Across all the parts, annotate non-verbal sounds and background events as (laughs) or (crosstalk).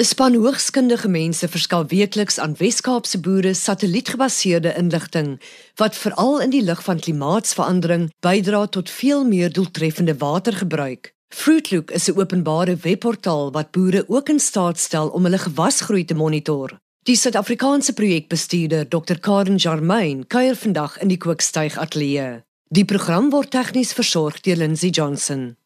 'n Span hoogskundige mense verskaf weekliks aan Wes-Kaapse boere satellietgebaseerde inligting wat veral in die lig van klimaatsverandering bydra tot veel meer doeltreffende watergebruik. Fruitloop is 'n openbare webportaal wat boere ook in staat stel om hulle gewasgroei te monitor. Die Suid-Afrikaanse projekbestuurder, Dr. Karen Jarmain, kuier vandag in die Kookstuig Ateljee. Die program word tegnies versorg deur Lindsay Johnson.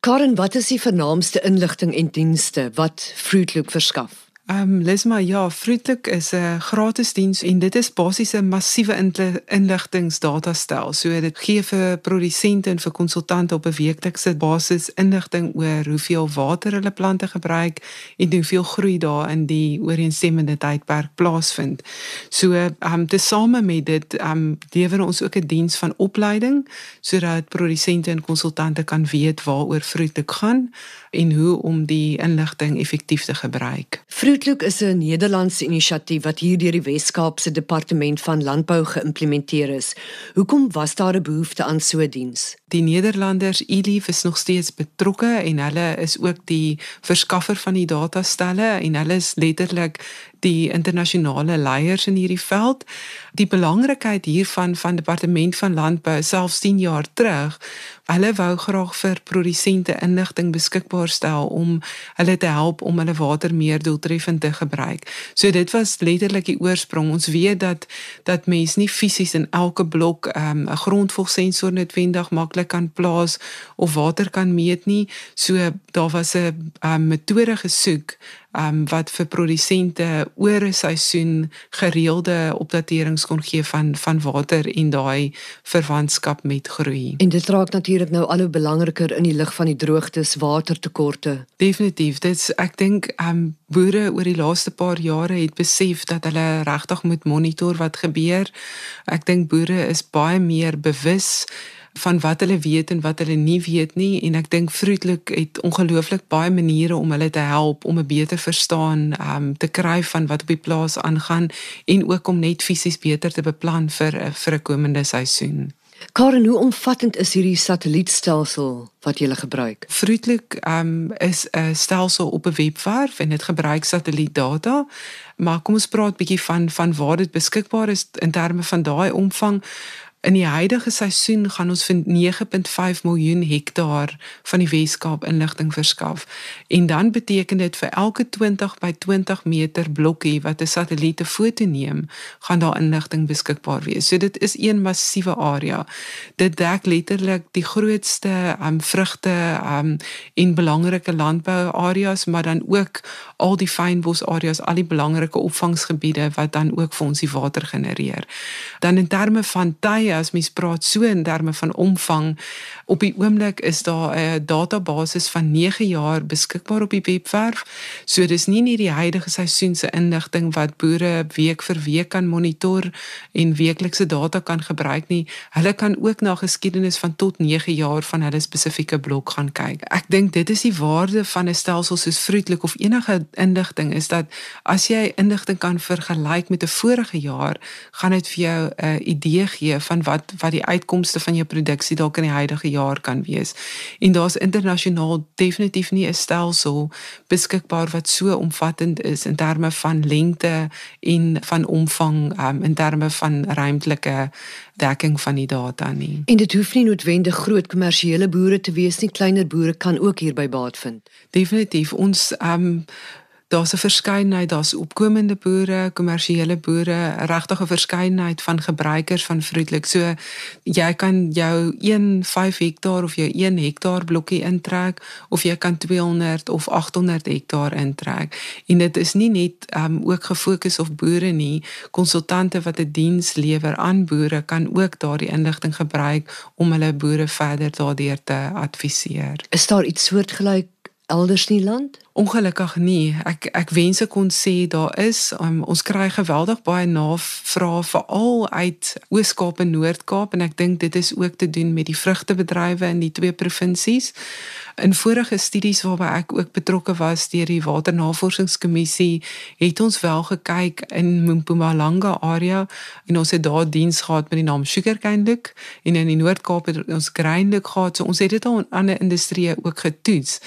Karen, wat is die vernaamste inligting en dienste wat Fruitloop verskaf? Ehm um, Lesma, ja, Fruitlik is 'n gratis diens en dit is basies 'n massiewe inligtingsdatastel. So dit gee vir produsente en vir konsultante op 'n weeklikse basis inligting oor hoeveel water hulle plante gebruik en hoeveel groei daar in die ooreenstemmende tydperk plaasvind. So ehm um, tesame met dit ehm um, lewer ons ook 'n diens van opleiding sodat produsente en konsultante kan weet waaroor Fruitlik gaan en hoe om die inligting effektief te gebruik. Fruitloop is 'n Nederlandse inisiatief wat hier deur die Wes-Kaapse Departement van Landbou geïmplementeer is. Hoekom was daar 'n behoefte aan so 'n diens? Die Nederlanders ILIF is nog steeds betrokke en hulle is ook die verskaffer van die datastelle en hulle is letterlik die internasionale leiers in hierdie veld. Die belangrikheid hiervan van departement van landbou selfs 10 jaar terug, hulle wou graag vir produsente inligting beskikbaar stel om hulle te help om hulle water meer doeltreffend te gebruik. So dit was letterlik die oorsprong. Ons weet dat dat mens nie fisies in elke blok ehm, 'n um, grondvogsensor noodwendig maklik kan plaas of water kan meet nie. So daar was 'n um, metode gesoek um, wat vir produsente oor 'n seisoen gereelde opdaterings kon gee van van water en daai verwantskap met groei. En dit raak natuurlik nou al hoe belangriker in die lig van die droogtes, watertekorte. Definitief. Dit ek dink um boere oor die laaste paar jare het besef dat hulle regtig moet monitor wat gebeur. Ek dink boere is baie meer bewus van wat hulle weet en wat hulle nie weet nie en ek dink Vroetlik het ongelooflik baie maniere om hulle te help om 'n beter verstaan um te kry van wat op die plaas aangaan en ook om net fisies beter te beplan vir vir 'n komende seisoen. Karen, hoe omvattend is hierdie satellietstelsel wat jy gebruik? Vroetlik um is 'n stelsel op 'n webwerf en dit gebruik satellietdata. Maar kom ons praat bietjie van van waar dit beskikbaar is in terme van daai omvang. In die huidige seisoen gaan ons vir 9.5 miljoen hektaar van die Weskaap inligting verskaf. En dan beteken dit vir elke 20 by 20 meter blokkie wat 'n satelliet 'n foto neem, gaan daar inligting beskikbaar wees. So dit is een massiewe area. Dit dek letterlik die grootste um vrugte um en belangrike landbou areas, maar dan ook al die fynbos areas, al die belangrike opvangsgebiede wat dan ook vir ons die water genereer. Dan in terme van tye as mens praat so in terme van omvang op die oomblik is daar 'n database van 9 jaar beskikbaar op die webwerf. So dis nie net die huidige seisoen se inligting wat boere week vir week kan monitor en weeklikse data kan gebruik nie. Hulle kan ook na geskiedenis van tot 9 jaar van hulle spesifieke blok gaan kyk. Ek dink dit is die waarde van 'n stelsel soos Vroetlik of enige inligting is dat as jy inligting kan vergelyk met 'n vorige jaar, gaan dit vir jou 'n idee gee van wat wat die uitkomste van jou produksie dalk in die huidige jaar kan wees. En daar's internasionaal definitief nie 'n stelsel beskikbaar wat so omvattend is in terme van lengte en van omvang um, in terme van ruimtelike dekking van die data nie. En dit hoef nie noodwendig groot kommersiële boere te wees nie, kleiner boere kan ook hierby baat vind. Definitief ons um daar's 'n verskeidenheid, daar's opkomende boere, kommersiële boere, regtig 'n verskeidenheid van gebruikers van Vroetlik. So jy kan jou 1 5 hektaar of jou 1 hektaar blokkie intrek of jy kan 200 of 800 hektaar intrek. En dit is nie net um ook gefokus op boere nie. Konsultante wat 'n diens lewer aan boere kan ook daardie inligting gebruik om hulle boere verder daardeur te adviseer. Is daar iets soortgelyk elders in die land? Ongelukkig nie. Ek ek wens ek kon sê daar is. Um, ons kry geweldig baie navrae veral uit Oos-Kaap en Noord-Kaap en ek dink dit is ook te doen met die vrugtebedrywe in die twee provinsies. In vorige studies waarby ek ook betrokke was deur die Waternavorsingskommissie, het ons wel gekyk in Mpumalanga area en ons het daar diens gehad met die naam Sugarcane Look en in die Noord-Kaap het ons Grain Look gehad. So ons het dit al in ander industrieë ook getoets.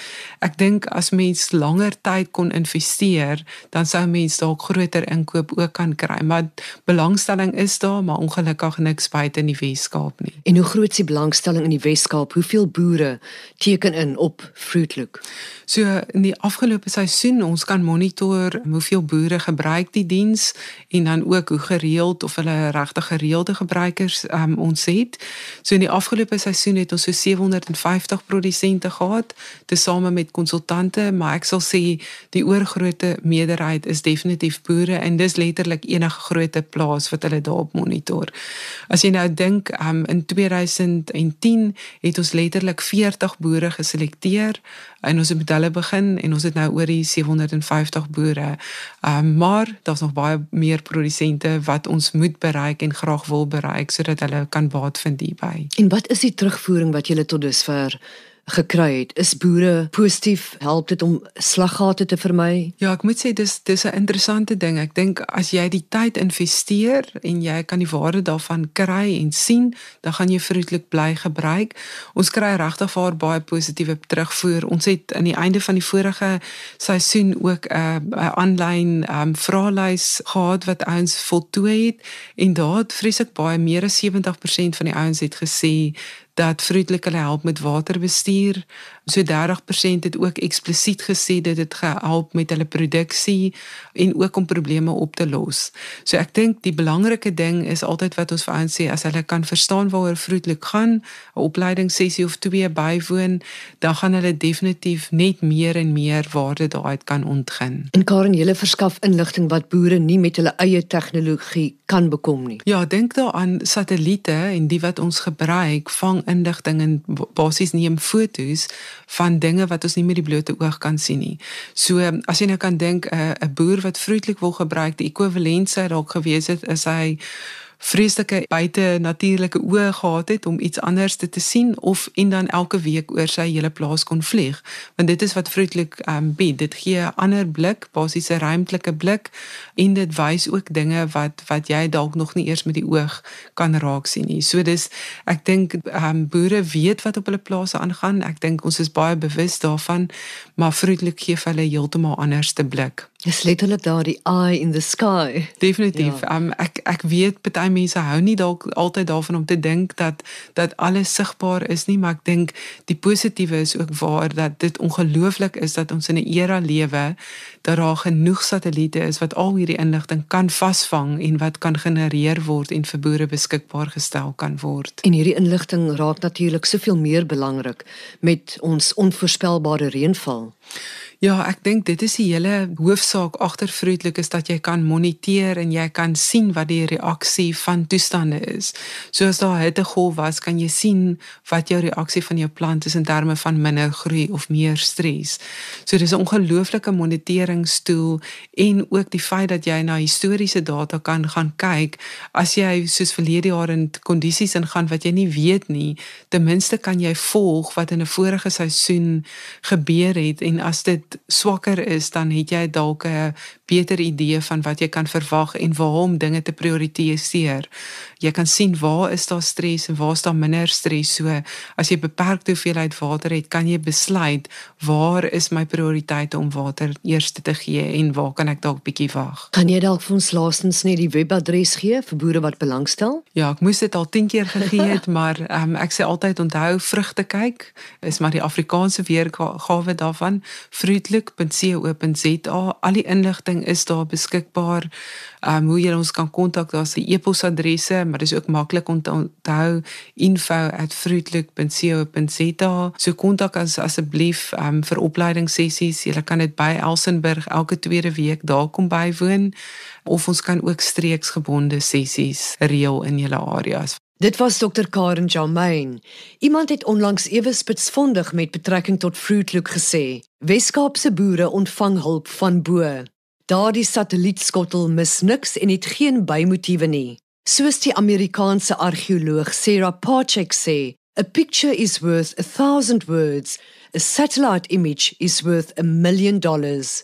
Ek dink as mens langer tyd kon investeer, dan sou mense dalk groter inkoop ook kan kry. Maar belangstelling is daar, maar ongelukkig niks buite in die Weskaap nie. En hoe groot is die belangstelling in die Weskaap? Hoeveel boere teken in op Fruitlook? So in die afgelope seisoen, ons kan monitor hoeveel boere gebruik die diens en dan ook hoe gereeld of hulle regtig gereelde gebruikers um, ons het. So in die afgelope seisoen het ons so 750 produsente gehad, tesame met konsultante, maar ek sal sê die oorgrootste meerderheid is definitief boere en dis letterlik enige groot plaas wat hulle daarop monitor. As jy nou dink, um, in 2010 het ons letterlik 40 boere geselekteer en ons het met hulle begin en ons het nou oor die 750 boere. Um, maar daar's nog baie meer produsente wat ons moet bereik en graag wil bereik sodat hulle kan baat vind hierby. En wat is die terugvoering wat julle tot dusver gekry het. Is boere positief help dit om slaggate te vermy? Ja, ek moet sê dis dis 'n interessante ding. Ek dink as jy die tyd investeer en jy kan die waarde daarvan kry en sien, dan gaan jy vrolik bly gebruik. Ons kry regtig vir baie positiewe terugvoer. Ons het aan die einde van die vorige seisoen ook 'n 'n aanlyn um, vraelys gehad wat ouens voltooi het en daar het vreeslik baie meer as 70% van die ouens het gesê dat vriendelik hulle help met waterbestuur. So 30% het ook eksplisiet gesê dit het gehelp met hulle produksie en ook om probleme op te los. So ek dink die belangrike ding is altyd wat ons vir ouens sê as hulle kan verstaan waaroor vriendelik gaan, 'n opleidingssessie of twee bywoon, dan gaan hulle definitief net meer en meer waarde daaruit kan ontgin. En Karen, jy verskaf inligting wat boere nie met hulle eie tegnologie kan bekom nie. Ja, dink daaraan satelliete en die wat ons gebruik vang inligting en basies neem fotos van dinge wat ons nie met die blote oog kan sien nie. So as jy nou kan dink 'n uh, boer wat vroetelik wil gebruik die ekwivalent sy dalk gewees het is hy vreeslike buite natuurlike oë gehad het om iets anders te, te sien of en dan elke week oor sy hele plaas kon vlieg. Want dit is wat vroetelik um, bied. Dit gee 'n ander blik basies 'n ruimtelike blik en dit wys ook dinge wat wat jy dalk nog nie eers met die oog kan raak sien nie. So dis ek dink um, boere weet wat op hulle plase aangaan. Ek dink ons is baie bewus daarvan maar vroetelik gee hulle heeltemal anders te blik Dis letterlik daar die eye in the sky. Definitief. Ja. Um, ek ek weet baie mense hou nie dalk altyd daarvan om te dink dat dat alles sigbaar is nie, maar ek dink die positiewe is ook waar dat dit ongelooflik is dat ons in 'n era lewe dat daar genoeg satelliete is wat al hierdie inligting kan vasvang en wat kan genereer word en vir boere beskikbaar gestel kan word. En hierdie inligting raak natuurlik soveel meer belangrik met ons onvoorspelbare reënval. Ja, ek dink dit is die hele hoofsaak agter vroedelik is dat jy kan moniteer en jy kan sien wat die reaksie van toestande is. So as daar hittegolf was, kan jy sien wat jou reaksie van jou plant is in terme van minder groei of meer stres. So dis 'n ongelooflike moniteringstool en ook die feit dat jy na historiese data kan gaan kyk as jy soos verlede jaar in kondisies ingaan wat jy nie weet nie, ten minste kan jy volg wat in 'n vorige seisoen gebeur het en as dit swakker is, dan het jy dalk 'n beter idee van wat jy kan verwag en waar om dinge te prioritiseer. Jy kan sien waar is daar stres en waar is daar minder stres. So as jy beperkte hoeveelheid water het, kan jy besluit waar is my prioriteite om water eers te gee en waar kan ek dalk bietjie wag. Kan jy dalk vir ons laastens net die webadres gee vir boere wat belangstel? Ja, ek moes dit al 10 keer gegee het, (laughs) maar um, ek sê altyd onthou vrugte kyk is maar die Afrikaanse weergawe daarvan. Fruit outlook.co.za. Al die inligting is daar beskikbaar. Ehm um, hoe jy ons kan kontak, daar's die e-posadresse, maar dis ook maklik om te onthou info@fruitlook.co.za. So kontak as asseblief ehm um, vir opleidingssessies. Jy kan dit by Elsenburg elke tweede week daar kom bywoon of ons kan ook streeksgebonde sessies reël in julle areas. Dit was Dr Karen Jamain. Iemand het onlangs ewe spitsvondig met betrekking tot Fruitlook gesê. Weskaapse boere ontvang hulp van bo. Daardie satellietskottel mis niks en het geen bymotiewe nie. Soos die Amerikaanse argeoloog Sarah Parchek sê, a picture is worth a thousand words. A satellite image is worth a million dollars.